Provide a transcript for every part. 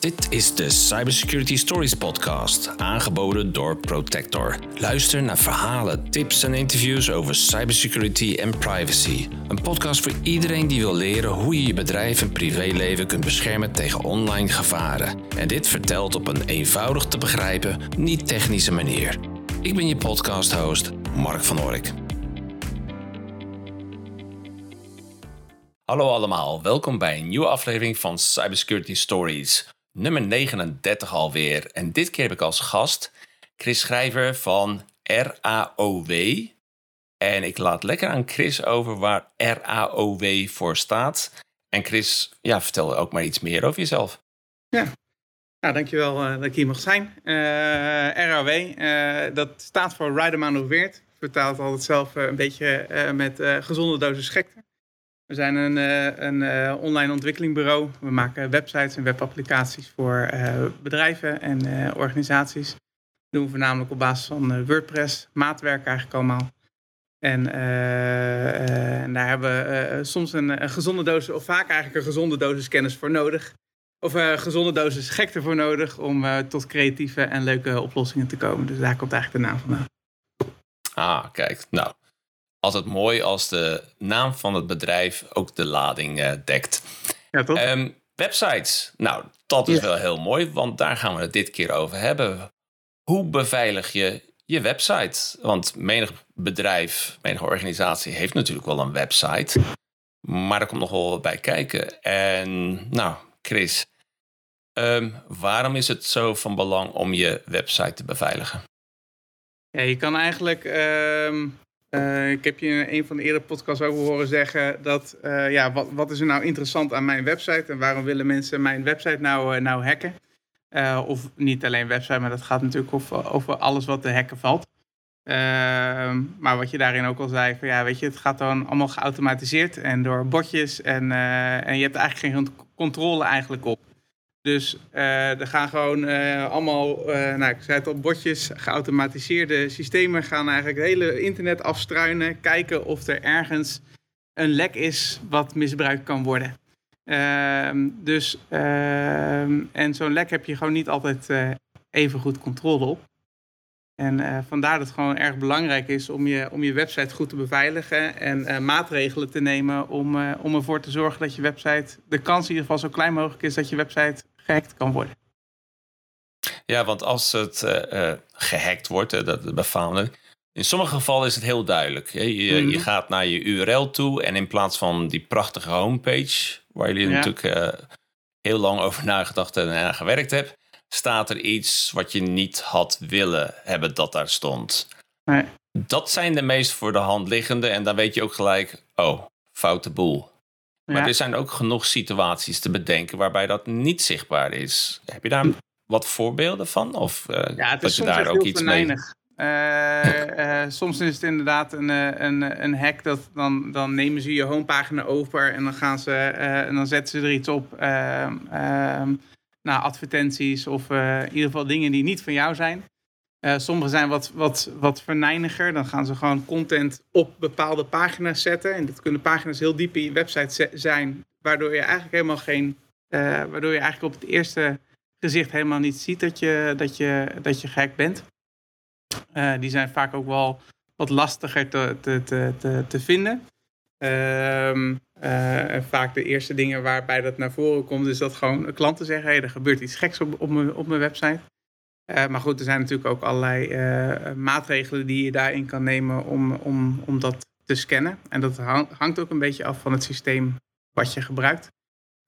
Dit is de Cybersecurity Stories podcast, aangeboden door Protector. Luister naar verhalen, tips en interviews over cybersecurity en privacy. Een podcast voor iedereen die wil leren hoe je je bedrijf en privéleven kunt beschermen tegen online gevaren. En dit vertelt op een eenvoudig te begrijpen, niet technische manier. Ik ben je podcast-host, Mark van Ork. Hallo allemaal, welkom bij een nieuwe aflevering van Cybersecurity Stories nummer 39 alweer. En dit keer heb ik als gast Chris Schrijver van RAOW. En ik laat lekker aan Chris over waar RAOW voor staat. En Chris, ja, vertel ook maar iets meer over jezelf. Ja, nou, dankjewel uh, dat ik hier mag zijn. Uh, eh, RAW, eh, dat staat voor Right Amount of Weird. Ik vertaal het altijd zelf een beetje met gezonde dosis gekte. We zijn een, eh, een uh, online ontwikkelingbureau. We maken websites en webapplicaties voor uh, bedrijven en organisaties. Dat doen we voornamelijk op basis van WordPress, maatwerk eigenlijk allemaal. En, daar hebben we soms een, een, gezonde dosis, of vaak eigenlijk een gezonde dosis kennis voor nodig. Of een gezonde dosis gekte voor nodig om tot creatieve en leuke oplossingen te komen. Dus daar komt eigenlijk de naam vandaan. Ah, kijk. Nou, altijd mooi als de naam van het bedrijf ook de lading uh, dekt. Ja, toch? Um, websites. Nou, dat is wel heel mooi, want daar gaan we het dit keer over hebben. Hoe beveilig je je website? Want menig bedrijf, menige organisatie heeft natuurlijk wel een website. Maar er komt nog wel wat bij kijken. En nou, Chris, um, waarom is het zo van belang om je website te beveiligen? Ja, je kan eigenlijk um, uh, ik heb je in een van de eerdere podcasts ook horen zeggen dat, uh, ja, wat, wat is er nou interessant aan mijn website en waarom willen mensen mijn website nou, uh, nou hacken? of niet alleen website, maar dat gaat natuurlijk over, over alles wat te hacken valt. Ehm, maar wat je daarin ook al zei, van ja, weet je, het gaat dan allemaal geautomatiseerd en door botjes en, en je hebt eigenlijk geen controle eigenlijk op. Dus uh, er gaan gewoon uh, allemaal, uh, nou, ik zei het al, botjes, geautomatiseerde systemen gaan eigenlijk het hele internet afstruinen. Kijken of er ergens een lek is wat misbruikt kan worden. Ehm, dus, ehm, en zo'n lek heb je gewoon niet altijd even goed controle op. En vandaar dat het gewoon erg belangrijk is om je, om je website goed te beveiligen en maatregelen te nemen om, om ervoor te zorgen dat je website, de kans in ieder geval zo klein mogelijk is dat je website gehackt kan worden. Ja, want als het uh, gehackt wordt, uh, dat bepalen. In sommige gevallen is het heel duidelijk. Je, je, mhm. gaat naar je URL toe en in plaats van die prachtige homepage, waar jullie natuurlijk heel lang over nagedacht en gewerkt hebben, staat er iets wat je niet had willen hebben dat daar stond. Nee. Dat zijn de meest voor de hand liggende en dan weet je ook gelijk, oh, foute boel. Maar er zijn ook genoeg situaties te bedenken waarbij dat niet zichtbaar is. Heb je daar wat voorbeelden van? Of uh, ja, het is soms daar ook iets mee? Uh, soms is het inderdaad een, een, een hack dat dan, dan nemen ze je homepagina over en dan gaan ze en dan zetten ze er iets op. Nou, advertenties of in ieder geval dingen die niet van jou zijn. Uh, sommige zijn wat, wat, wat verneiniger. Dan gaan ze gewoon content op bepaalde pagina's zetten. En dat kunnen pagina's heel diep in je website zijn. Waardoor je eigenlijk helemaal geen. Uh, waardoor je eigenlijk op het eerste gezicht helemaal niet ziet dat je, dat je, dat je gek bent. Uh, die zijn vaak ook wel wat lastiger te, te, te, te, vinden. Ehm, vaak de eerste dingen waarbij dat naar voren komt, is dat gewoon klanten zeggen: hey, er gebeurt iets geks op, op, mijn, op mijn website. Uh, maar goed, er zijn natuurlijk ook allerlei uh, maatregelen die je daarin kan nemen om, om, om dat te scannen. En dat hangt ook een beetje af van het systeem wat je gebruikt.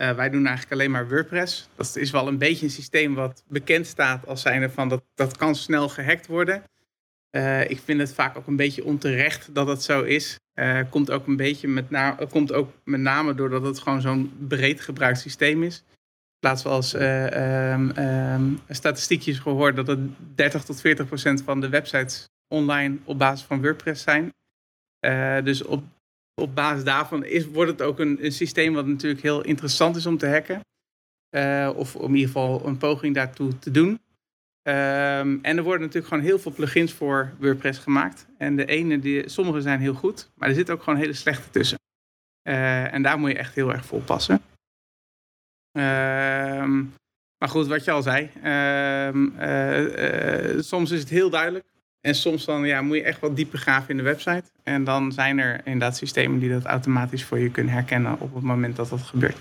Uh, wij doen eigenlijk alleen maar WordPress. Dat is wel een beetje een systeem wat bekend staat als zijnde van dat, dat kan snel gehackt worden. ik vind het vaak ook een beetje onterecht dat dat zo is. komt, ook een beetje met komt ook met name doordat het gewoon zo'n breed gebruikt systeem is plaats wel eens uh, um, statistiekjes gehoord dat het 30 tot 40 procent van de websites online op basis van WordPress zijn. Uh, dus op, op basis daarvan is, wordt het ook een, een, systeem wat natuurlijk heel interessant is om te hacken. Uh, of in ieder geval een poging daartoe te doen. Um, en er worden natuurlijk gewoon heel veel plugins voor WordPress gemaakt. En de ene, die, sommige zijn heel goed, maar er zit ook gewoon hele slechte tussen. En daar moet je echt heel erg voor oppassen. Ehm, Maar goed, wat je al zei, ehm, soms is het heel duidelijk. En soms dan ja, moet je echt wat dieper graven in de website. En dan zijn er inderdaad systemen die dat automatisch voor je kunnen herkennen op het moment dat dat gebeurt.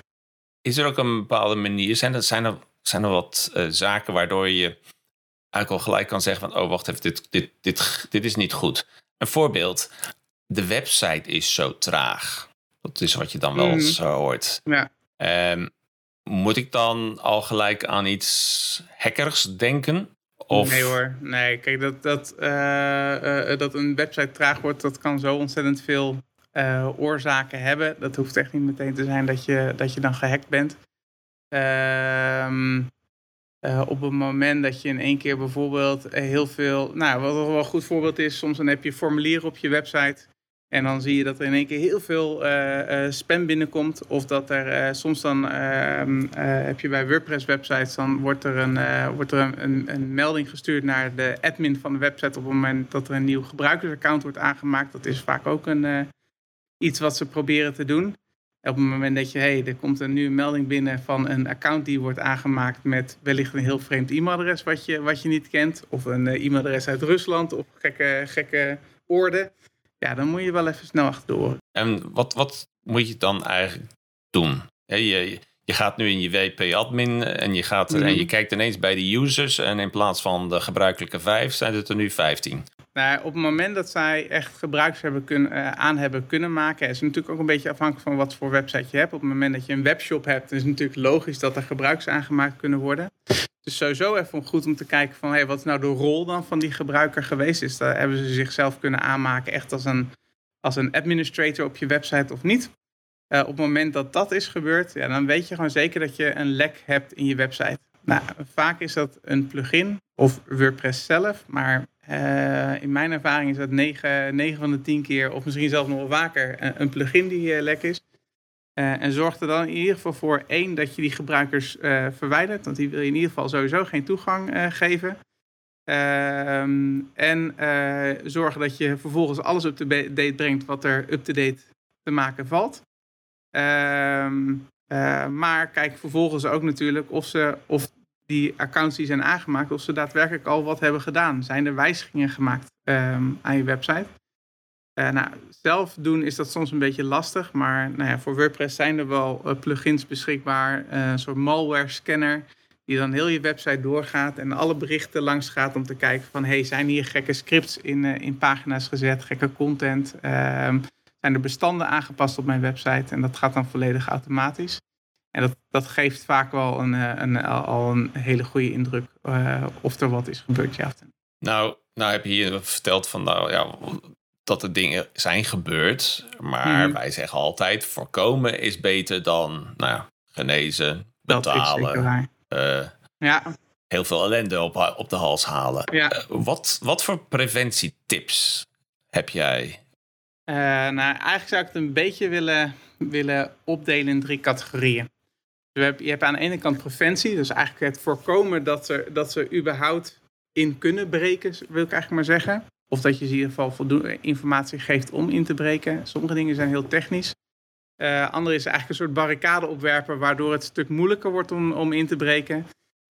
Is er ook een bepaalde manier? Zijn er, zijn er, zijn er wat uh, zaken waardoor je eigenlijk al gelijk kan zeggen van... oh, wacht even, dit, dit, dit, dit is niet goed. Een voorbeeld. De website is zo traag. Dat is wat je dan wel mm. eens hoort. Ja. Um, moet ik dan al gelijk aan iets hackers denken? Nee hoor, nee. Kijk, dat, dat, uh, uh, dat een website traag wordt, dat kan zo ontzettend veel uh, oorzaken hebben. Dat hoeft echt niet meteen te zijn dat je, dat je dan gehackt bent. Ehm, op het moment dat je in één keer bijvoorbeeld heel veel... Nou, wat wel een goed voorbeeld is, soms dan heb je formulieren op je website... En dan zie je dat er in één keer heel veel uh, uh, spam binnenkomt. Of dat er uh, soms dan ehm, heb je bij WordPress websites, dan wordt er, een, wordt er een, een, melding gestuurd naar de admin van de website op het moment dat er een nieuw gebruikersaccount wordt aangemaakt. Dat is vaak ook een, iets wat ze proberen te doen. Op het moment dat je, hey, er komt een nieuwe melding binnen van een account die wordt aangemaakt met wellicht een heel vreemd e-mailadres wat je, wat je niet kent. Of een e-mailadres uit Rusland of gekke, gekke woorden ja, dan moet je wel even snel achterdoor. En wat, wat moet je dan eigenlijk doen? je, je gaat nu in je WP-admin en je, gaat, en je mhm. kijkt ineens bij de users en in plaats van de gebruikelijke vijf zijn het er nu 15. Nou, op het moment dat zij echt gebruiks hebben kunnen, uh, aan hebben kunnen maken, is het natuurlijk ook een beetje afhankelijk van wat voor website je hebt. Op het moment dat je een webshop hebt, is het natuurlijk logisch dat er gebruiks aangemaakt kunnen worden. Dus sowieso even goed om te kijken van hey, wat is nou de rol dan van die gebruiker geweest is. Daar hebben ze zichzelf kunnen aanmaken echt als een, als een administrator op je website of niet. Uh, op het moment dat dat is gebeurd, ja, dan weet je gewoon zeker dat je een lek hebt in je website. Nou, vaak is dat een plugin of WordPress zelf, maar uh, in mijn ervaring is dat 9, 9 van de 10 keer, of misschien zelfs nog wel vaker, een plugin die uh, lek is. Uh, en zorg er dan in ieder geval voor één dat je die gebruikers verwijdert. Want die wil je in ieder geval sowieso geen toegang geven. Ehm, en zorg dat je vervolgens alles up-to-date brengt wat er up-to-date te maken valt. Ehm, maar kijk vervolgens ook natuurlijk of, ze, of die accounts die zijn aangemaakt, of ze daadwerkelijk al wat hebben gedaan. Zijn er wijzigingen gemaakt um, aan je website? Uh, nou, zelf doen is dat soms een beetje lastig, maar nou ja, voor WordPress zijn er wel uh, plugins beschikbaar. Uh, een soort malware scanner die dan heel je website doorgaat en alle berichten langs gaat om te kijken van hey, zijn hier gekke scripts in, in pagina's gezet, gekke content, ehm, zijn er bestanden aangepast op mijn website en dat gaat dan volledig automatisch. En dat, dat geeft vaak wel een, een, al een hele goede indruk of er wat is gebeurd, ja. Nou, nou heb je hier verteld van nou ja, dat er dingen zijn gebeurd. Maar mhm. wij zeggen altijd: voorkomen is beter dan nou ja, genezen, betalen. Uh, ja. Heel veel ellende op, op de hals halen. Ja. Uh, wat, wat voor preventietips heb jij? Uh, nou, eigenlijk zou ik het een beetje willen, willen opdelen in drie categorieën. Dus je, hebt, aan de ene kant preventie, dus eigenlijk het voorkomen dat, er, dat ze überhaupt in kunnen breken, wil ik eigenlijk maar zeggen. Of dat je ze in ieder geval voldoende informatie geeft om in te breken. Sommige dingen zijn heel technisch. Uh, andere is eigenlijk een soort barricade opwerpen, waardoor het stuk moeilijker wordt om, om in te breken.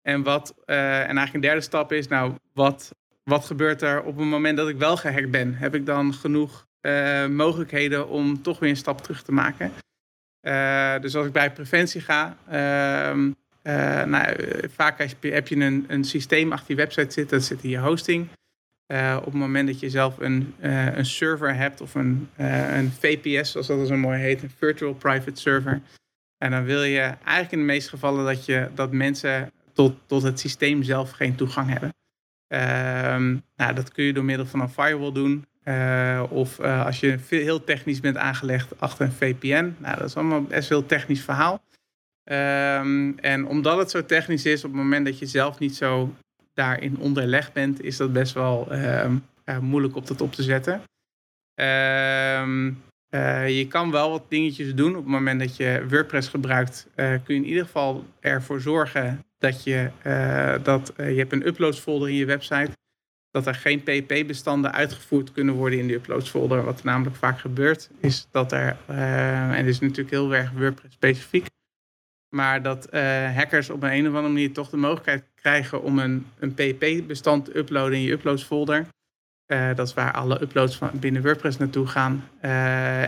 En, wat, uh, en eigenlijk een derde stap is, nou, wat, wat gebeurt er op het moment dat ik wel gehackt ben? Heb ik dan genoeg uh, mogelijkheden om toch weer een stap terug te maken? Dus als ik bij preventie ga, ehm, nou, vaak heb je, een, een systeem achter je website zitten, dat zit in je hosting. Op het moment dat je zelf een, een server hebt of een, een VPS, zoals dat zo mooi heet, een Virtual Private Server. En dan wil je eigenlijk in de meeste gevallen dat, je, dat mensen tot, tot het systeem zelf geen toegang hebben. Ehm, nou, dat kun je door middel van een firewall doen. Of als je heel technisch bent aangelegd achter een VPN. Nou, dat is allemaal best een technisch verhaal. Um, en omdat het zo technisch is, op het moment dat je zelf niet zo daarin onderleg bent, is dat best wel ehm, moeilijk op dat op te zetten. Ehm, eh, je kan wel wat dingetjes doen. Op het moment dat je WordPress gebruikt, kun je in ieder geval ervoor zorgen dat je, dat, je hebt een uploads folder in je website. Dat er geen PHP-bestanden uitgevoerd kunnen worden in de uploads folder. Wat namelijk vaak gebeurt, is dat er, en dit is natuurlijk heel erg WordPress specifiek, Maar dat hackers op een, een of andere manier toch de mogelijkheid krijgen om een, een PHP-bestand te uploaden in je uploads folder. Uh, dat is waar alle uploads van binnen WordPress naartoe gaan.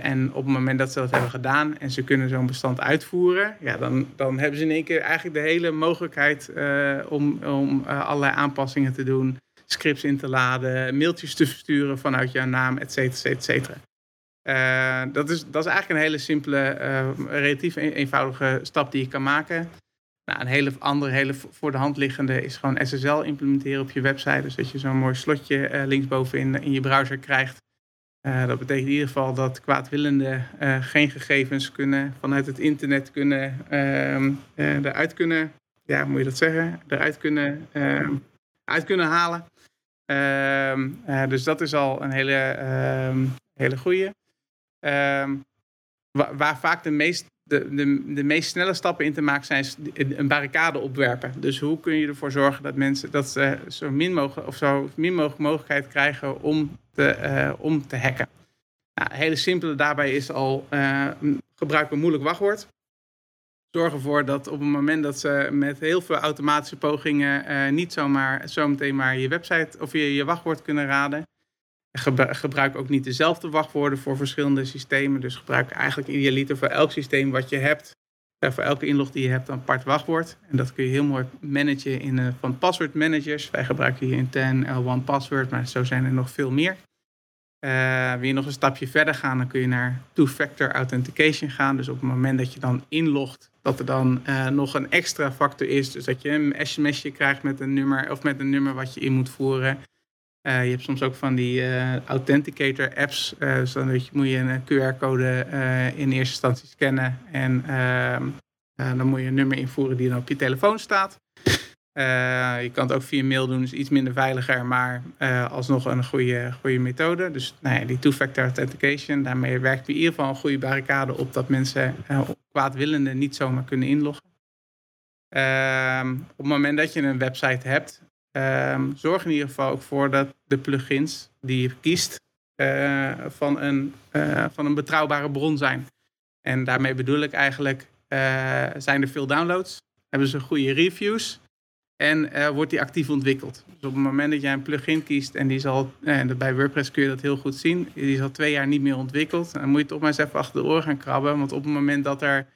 En op het moment dat ze dat hebben gedaan en ze kunnen zo'n bestand uitvoeren, ja, dan, dan hebben ze in één keer eigenlijk de hele mogelijkheid om, om allerlei aanpassingen te doen, scripts in te laden, mailtjes te versturen vanuit jouw naam, et cetera, et cetera. dat, is, dat is eigenlijk een hele simpele, relatief eenvoudige stap die je kan maken. Nou, een hele andere, hele voor de hand liggende is gewoon SSL implementeren op je website. Dus dat je zo'n mooi slotje uh, linksboven in, je browser krijgt. Dat betekent in ieder geval dat kwaadwillenden geen gegevens kunnen vanuit het internet kunnen ehm, eruit kunnen, ja, moet je dat zeggen, eruit kunnen, ehm, uit kunnen halen. Ehm, dus dat is al een hele, hele goede. Waar, waar vaak de meest de, de, de meest snelle stappen in te maken zijn een barricade opwerpen. Dus hoe kun je ervoor zorgen dat mensen dat ze zo min mogelijk of zo min mogelijk mogelijkheid krijgen om te, uh, om te hacken. Nou, hele simpele daarbij is al uh, gebruik een moeilijk wachtwoord. Zorg ervoor dat op het moment dat ze met heel veel automatische pogingen uh, niet zomaar zometeen maar je website of je, je wachtwoord kunnen raden gebruik ook niet dezelfde wachtwoorden voor verschillende systemen. Dus gebruik eigenlijk idealiter voor elk systeem wat je hebt. Uh, voor elke inlog die je hebt, een apart wachtwoord. En dat kun je heel mooi managen in uh, van password managers. Wij gebruiken hier in 10 L1 Password, maar zo zijn er nog veel meer. Uh, wil je nog een stapje verder gaan, dan kun je naar two-factor authentication gaan. Dus op het moment dat je dan inlogt, dat er dan nog een extra factor is. Dus dat je een sms'je krijgt met een nummer of met een nummer wat je in moet voeren. Uh, je hebt soms ook van die authenticator apps. Dus dan je, moet je een QR-code in eerste instantie scannen. En ehm, dan moet je een nummer invoeren die dan op je telefoon staat. Je kan het ook via mail doen, is iets minder veiliger, maar alsnog een goede, goede methode. Dus nou ja, die two-factor authentication, daarmee werkt je in ieder geval een goede barricade op dat mensen kwaadwillenden niet zomaar kunnen inloggen. Ehm, op het moment dat je een website hebt, Um, zorg in ieder geval ook voor dat de plugins die je kiest uh, van, een, uh, van een betrouwbare bron zijn. En daarmee bedoel ik eigenlijk, uh, zijn er veel downloads? Hebben ze goede reviews? En wordt die actief ontwikkeld? Dus op het moment dat jij een plugin kiest en die zal, en bij WordPress kun je dat heel goed zien, die is al twee jaar niet meer ontwikkeld, dan moet je toch maar eens even achter de oren gaan krabben. Want op het moment dat er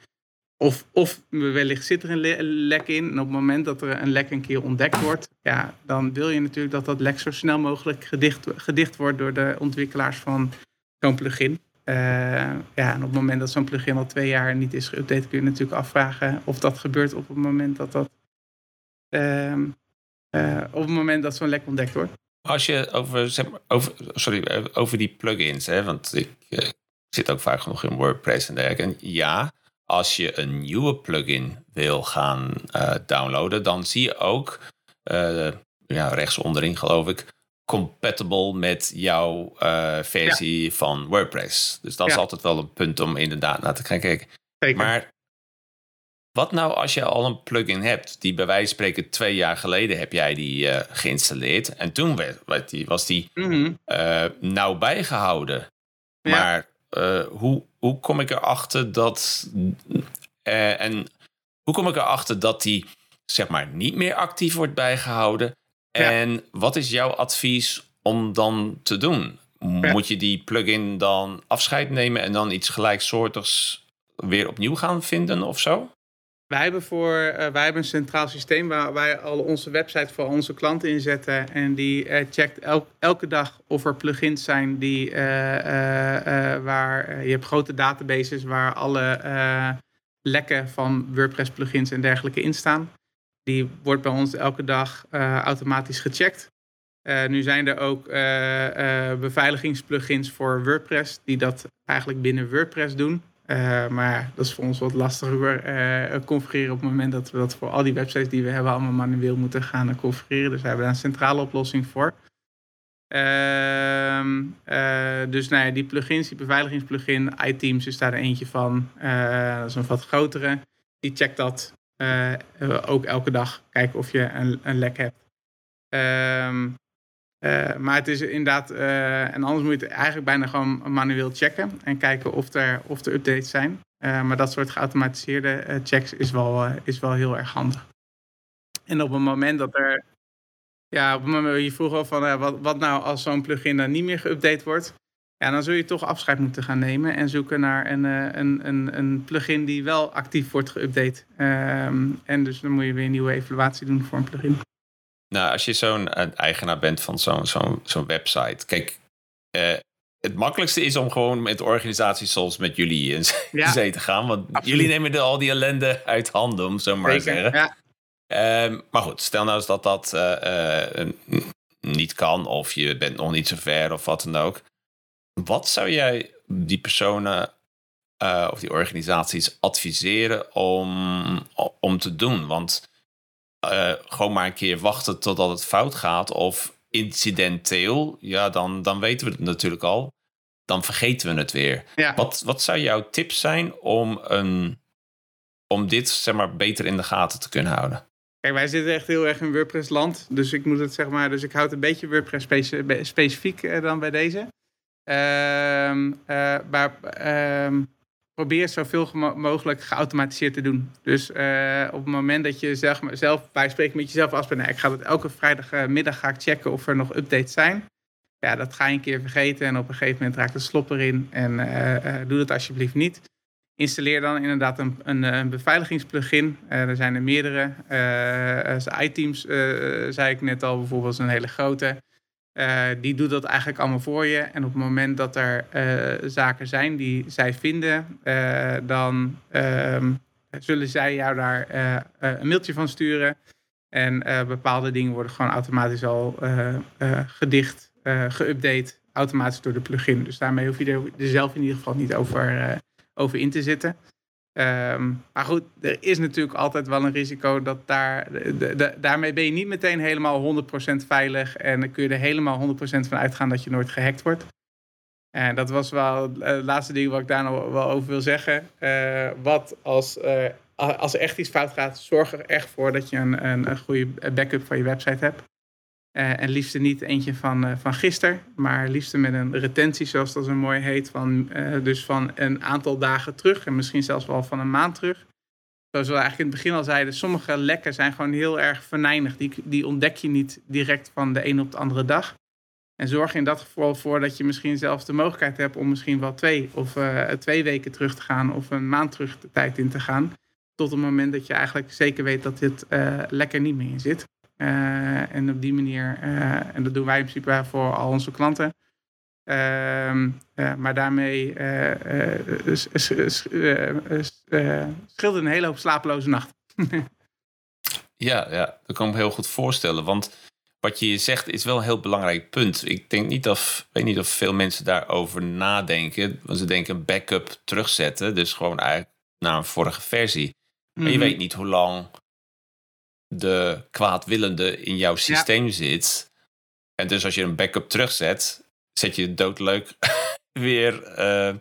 of, of wellicht zit er een lek in. En op het moment dat er een lek een keer ontdekt wordt, ja, dan wil je natuurlijk dat dat lek zo snel mogelijk gedicht, gedicht wordt door de ontwikkelaars van zo'n plugin. Uh, ja, en op het moment dat zo'n plugin al twee jaar niet is geüpdate, kun je natuurlijk afvragen of dat gebeurt op het moment dat dat. Uh, uh, op het moment dat zo'n lek ontdekt wordt. Als je over, zeg maar, over, sorry, over die plugins, hè, want ik uh, zit ook vaak genoeg in WordPress en dergelijke. En ja, als je een nieuwe plugin wil gaan uh, downloaden, dan zie je ook uh, ja, rechts onderin, geloof ik, compatible met jouw uh, versie ja. van WordPress. Dus dat ja. is altijd wel een punt om inderdaad naar te gaan kijken. Zeker. Maar wat nou als je al een plugin hebt, die bij wijze van spreken twee jaar geleden heb jij die geïnstalleerd en toen werd, die, was die mm -hmm. nauw bijgehouden. Maar hoe, hoe kom ik erachter dat. En hoe kom ik erachter dat die zeg maar niet meer actief wordt bijgehouden? En ja. wat is jouw advies om dan te doen? Ja. Moet je die plugin dan afscheid nemen en dan iets gelijksoortigs weer opnieuw gaan vinden of zo? Wij hebben, voor, uh, wij hebben een centraal systeem waar wij al onze website voor onze klanten inzetten. En die uh, checkt elk, elke dag of er plugins zijn die, uh, waar je hebt grote databases waar alle lekken van WordPress plugins en dergelijke in staan. Die wordt bij ons elke dag automatisch gecheckt. nu zijn er ook beveiligingsplugins voor WordPress die dat eigenlijk binnen WordPress doen. Uh, maar dat is voor ons wat lastiger uh, configureren op het moment dat we dat voor al die websites die we hebben allemaal manueel moeten gaan configureren. Dus we hebben daar een centrale oplossing voor. Uh, dus nou ja, die plugins, die beveiligingsplugin, iTeams is daar eentje van. dat is een wat grotere. Die checkt dat ook elke dag. Kijken of je een, een lek hebt. Ehm, uh, maar het is inderdaad, uh, en anders moet je het eigenlijk bijna gewoon manueel checken en kijken of er, of er updates zijn. maar dat soort geautomatiseerde checks is wel, is wel heel erg handig. En op het moment dat er ja, op het moment, je vroeg al van wat, wat nou als zo'n plugin dan niet meer geüpdate wordt. Ja, dan zul je toch afscheid moeten gaan nemen en zoeken naar een, een, een, een plugin die wel actief wordt geüpdate. Ehm, en dus dan moet je weer een nieuwe evaluatie doen voor een plugin. Nou, als je zo'n eigenaar bent van zo'n zo'n zo'n website. Kijk, uh, het makkelijkste is om gewoon met organisaties zoals met jullie in zee te gaan. Want jullie nemen de, al die ellende uit handen, om zo maar te zeggen. Ja. Ehm, maar goed, stel nou eens dat dat uh, uh, niet kan, of je bent nog niet zo ver, of wat dan ook. Wat zou jij die personen of die organisaties adviseren om, om te doen? Want gewoon maar een keer wachten totdat het fout gaat, of incidenteel, ja, dan, dan weten we het natuurlijk al. Dan vergeten we het weer. Wat, wat zou jouw tip zijn om, een, om dit zeg maar, beter in de gaten te kunnen houden? Kijk, wij zitten echt heel erg in WordPress-land. Dus ik moet het zeg maar. Dus ik houd een beetje WordPress specifiek eh, dan bij deze. Uh, maar uh, probeer zoveel mogelijk geautomatiseerd te doen. Dus uh, op het moment dat je zelf, zelf bij spreken met jezelf afspreken. Nou, ik ga het elke vrijdagmiddag ga ik checken of er nog updates zijn. Ja, dat ga je een keer vergeten en op een gegeven moment raakt de slop erin. En doe dat alsjeblieft niet. Installeer dan inderdaad een, een, beveiligingsplugin. Er zijn er meerdere. Uh, iTeams, zei ik net al, bijvoorbeeld is een hele grote. Die doet dat eigenlijk allemaal voor je. En op het moment dat er zaken zijn die zij vinden, dan ehm, zullen zij jou daar een mailtje van sturen. En bepaalde dingen worden gewoon automatisch al gedicht, geüpdate, automatisch door de plugin. Dus daarmee hoef je er zelf in ieder geval niet over over in te zitten. Ehm, maar goed, er is natuurlijk altijd wel een risico dat daar. De, daarmee ben je niet meteen helemaal 100% veilig. En dan kun je er helemaal 100% van uitgaan dat je nooit gehackt wordt. En dat was wel het laatste ding wat ik daar nog wel over wil zeggen. Uh, wat als, uh, als er echt iets fout gaat, zorg er echt voor dat je een, een, een goede backup van je website hebt. Uh, en liefst niet eentje van, uh, van gisteren, maar liefst met een retentie, zoals dat zo mooi heet, van, uh, dus van een aantal dagen terug en misschien zelfs wel van een maand terug. Zoals we eigenlijk in het begin al zeiden, sommige lekken zijn gewoon heel erg venijnig. Die, die ontdek je niet direct van de een op de andere dag. En zorg in dat geval voor dat je misschien zelfs de mogelijkheid hebt om misschien wel twee of twee weken terug te gaan of een maand terug de tijd in te gaan. Tot het moment dat je eigenlijk zeker weet dat dit lekker niet meer in zit. Uh, en op die manier, uh, en dat doen wij in principe voor al onze klanten. Uh, maar daarmee scheelt een hele hoop slapeloze nachten. ja, ja, dat kan ik me heel goed voorstellen. Want wat je zegt is wel een heel belangrijk punt. Ik denk niet of, weet niet of veel mensen daarover nadenken. Want ze denken een backup terugzetten. Dus gewoon eigenlijk naar een vorige versie. Maar je mhm. weet niet hoe lang de kwaadwillende in jouw systeem zit. En dus als je een backup terugzet, zet je doodleuk weer uh,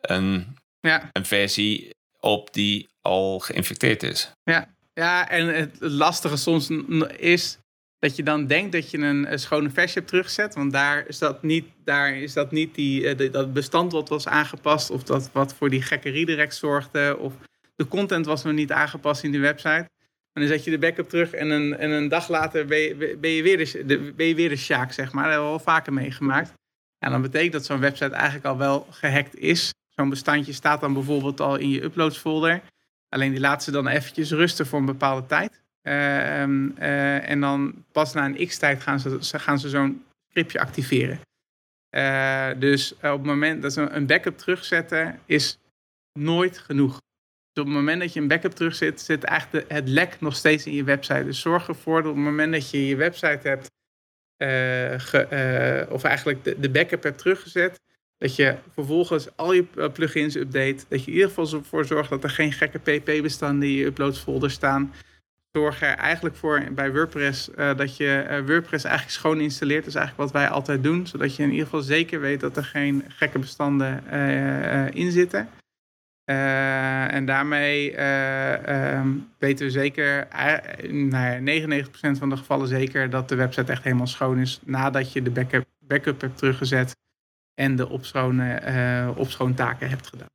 een, ja. een versie op die al geïnfecteerd is. Ja, ja en het lastige soms is dat je dan denkt dat je een, schone versie hebt teruggezet. Want daar is dat niet, daar is dat, niet die, eh, dat bestand wat was aangepast. Of dat wat voor die gekke redirect zorgde. Of de content was nog niet aangepast in de website. En dan zet je de backup terug en een, en een dag later ben je, weer, de, ben je weer de sjaak, zeg maar. Dat hebben we al vaker meegemaakt. En dan betekent dat zo'n website eigenlijk al wel gehackt is. Zo'n bestandje staat dan bijvoorbeeld al in je uploads folder. Alleen die laat ze dan eventjes rusten voor een bepaalde tijd. Ehm, eh, en dan pas na een x-tijd gaan ze, gaan ze zo'n scriptje activeren. Uh, dus op het moment dat ze een backup terugzetten, is nooit genoeg op het moment dat je een backup terugzet, zit eigenlijk het lek nog steeds in je website. Dus zorg ervoor dat op het moment dat je je website hebt, uh, of eigenlijk de, backup hebt teruggezet, dat je vervolgens al je plugins update. Dat je in ieder geval ervoor zorgt dat er geen gekke pp-bestanden in je uploadsfolder staan. Zorg er eigenlijk voor bij WordPress uh, dat je WordPress eigenlijk schoon installeert. Dat is eigenlijk wat wij altijd doen. Zodat je in ieder geval zeker weet dat er geen gekke bestanden in zitten. Uh, en daarmee uh, um, weten we zeker, uh, nou 99% van de gevallen zeker, dat de website echt helemaal schoon is nadat je de backup, backup hebt teruggezet en de opschoon, opschoontaken hebt gedaan.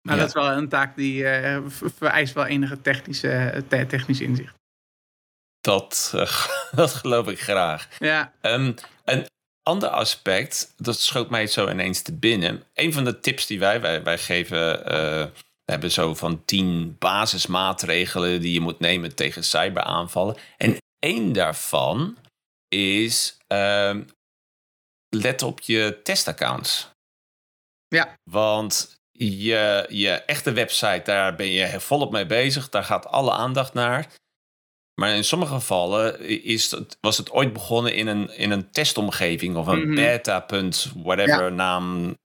Maar dat is wel een taak die vereist wel enige technische, technisch inzicht. Dat, dat geloof ik graag. Ja. Um, een ander aspect, dat schoot mij zo ineens te binnen. Een van de tips die wij, wij, wij geven, we hebben zo van tien basismaatregelen die je moet nemen tegen cyberaanvallen. En één daarvan is uh, let op je testaccounts. Ja. Want je, je echte website, daar ben je volop mee bezig. Daar gaat alle aandacht naar. Maar in sommige gevallen is het, was het ooit begonnen in een, in een testomgeving of een mm beta. whatever naam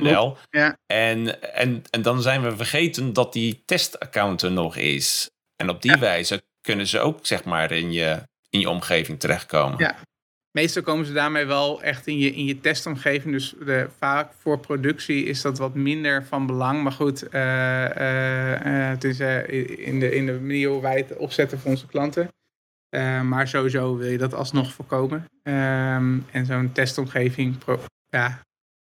.nl. Ja. En, en, en dan zijn we vergeten dat die testaccount er nog is. En op die wijze kunnen ze ook zeg maar in je, in je omgeving terechtkomen. Ja. Meestal komen ze daarmee wel echt in je, in je testomgeving. Dus de, vaak voor productie is dat wat minder van belang. Maar goed, uh, uh, het is in, de, in de manier hoe wij het opzetten voor onze klanten. maar sowieso wil je dat alsnog voorkomen. Ehm, en zo'n testomgeving ja,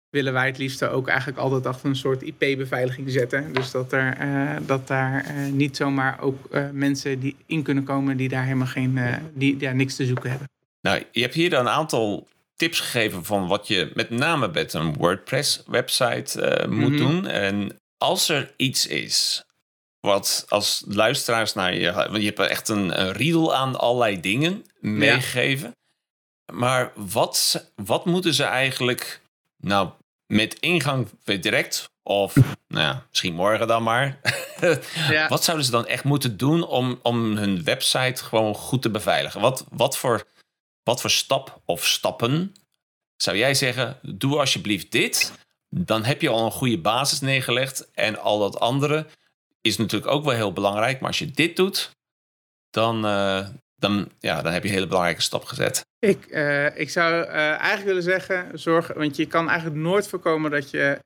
willen wij het liefst ook eigenlijk altijd achter een soort IP-beveiliging zetten. Dus dat, er, dat daar niet zomaar ook mensen die in kunnen komen die daar helemaal geen, die daar niks te zoeken hebben. Nou, je hebt hier een aantal tips gegeven van wat je met name met een WordPress-website moet mm -hmm. doen. En als er iets is wat als luisteraars naar je... Want je hebt echt een, een riedel aan allerlei dingen meegegeven. Ja. Maar wat, wat moeten ze eigenlijk nou met ingang weer direct. Of nou ja, misschien morgen dan maar. ja. Wat zouden ze dan echt moeten doen om, om hun website gewoon goed te beveiligen? Wat, wat, voor, wat voor stap of stappen zou jij zeggen? Doe alsjeblieft dit. Dan heb je al een goede basis neergelegd. En al dat andere is natuurlijk ook wel heel belangrijk. Maar als je dit doet, dan, uh, dan, ja, dan heb je een hele belangrijke stap gezet. Ik, uh, ik zou uh, eigenlijk willen zeggen, zorg, want je kan eigenlijk nooit voorkomen dat je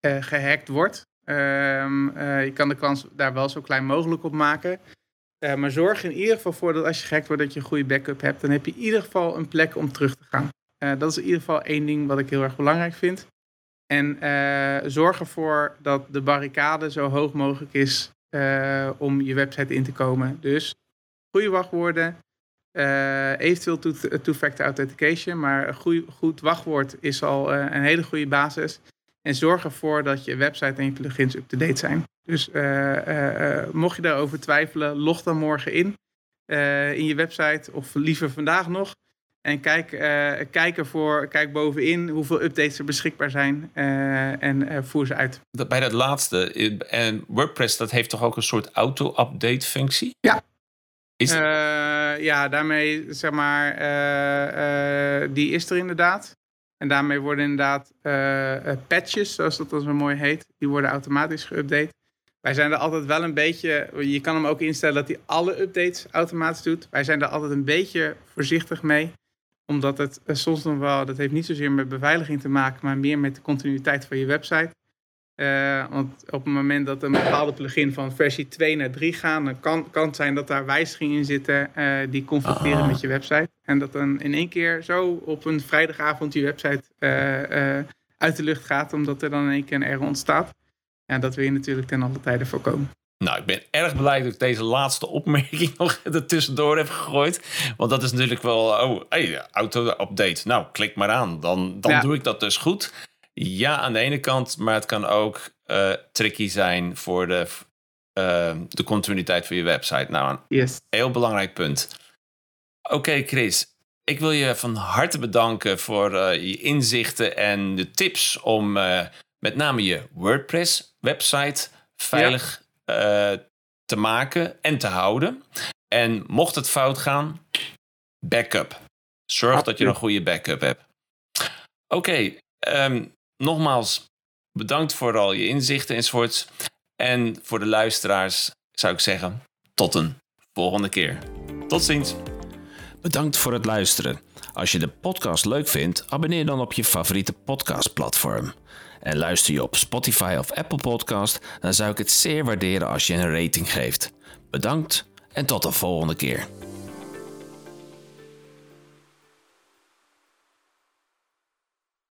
gehackt wordt. Um, je kan de kans daar wel zo klein mogelijk op maken. Maar zorg in ieder geval voor dat als je gehackt wordt, dat je een goede backup hebt. Dan heb je in ieder geval een plek om terug te gaan. dat is in ieder geval één ding wat ik heel erg belangrijk vind. En zorg ervoor dat de barricade zo hoog mogelijk is om je website in te komen. Dus goede wachtwoorden, eventueel two-factor authentication, maar een goed, wachtwoord is al een hele goede basis. En zorg ervoor dat je website en je plugins up-to-date zijn. Dus uh, mocht je daarover twijfelen, log dan morgen in in je website of liever vandaag nog. En kijk, kijk, ervoor, kijk bovenin hoeveel updates er beschikbaar zijn en voer ze uit. Bij dat laatste, en WordPress dat heeft toch ook een soort auto-update functie? Ja, is... Uh, ja, daarmee zeg maar, uh, uh, die is er inderdaad. En daarmee worden inderdaad patches, zoals dat dan zo mooi heet, die worden automatisch geüpdate. Wij zijn er altijd wel een beetje, je kan hem ook instellen dat hij alle updates automatisch doet. Wij zijn er altijd een beetje voorzichtig mee, omdat het soms nog wel, dat heeft niet zozeer met beveiliging te maken, maar meer met de continuïteit van je website. Uh, want op het moment dat een bepaalde plugin van versie 2 naar 3 gaat, dan kan, kan het zijn dat daar wijzigingen in zitten uh, die conflicteren met je website. En dat dan in één keer zo op een vrijdagavond je website uh, uit de lucht gaat, omdat er dan in één keer een error ontstaat. En dat wil je natuurlijk ten alle tijde voorkomen. Nou, ik ben erg blij dat ik deze laatste opmerking nog er tussendoor heb gegooid. Want dat is natuurlijk wel, oh, hey, auto-update. Nou, klik maar aan. Dan, dan ja. doe ik dat dus goed. Ja, aan de ene kant, maar het kan ook uh, tricky zijn voor de, uh, de continuïteit van je website. Nou, een yes. heel belangrijk punt. Oké, Chris. Ik wil je van harte bedanken voor uh, je inzichten en de tips om met name je WordPress-website veilig ja. te maken en te houden. En mocht het fout gaan, backup. Zorg Absoluut. dat je een goede backup hebt. Oké, okay, um, nogmaals, bedankt voor al je inzichten enzovoorts. En voor de luisteraars zou ik zeggen, tot een volgende keer. Tot ziens. Bedankt voor het luisteren. Als je de podcast leuk vindt, abonneer dan op je favoriete podcastplatform. En luister je op Spotify of Apple Podcast, dan zou ik het zeer waarderen als je een rating geeft. Bedankt en tot de volgende keer.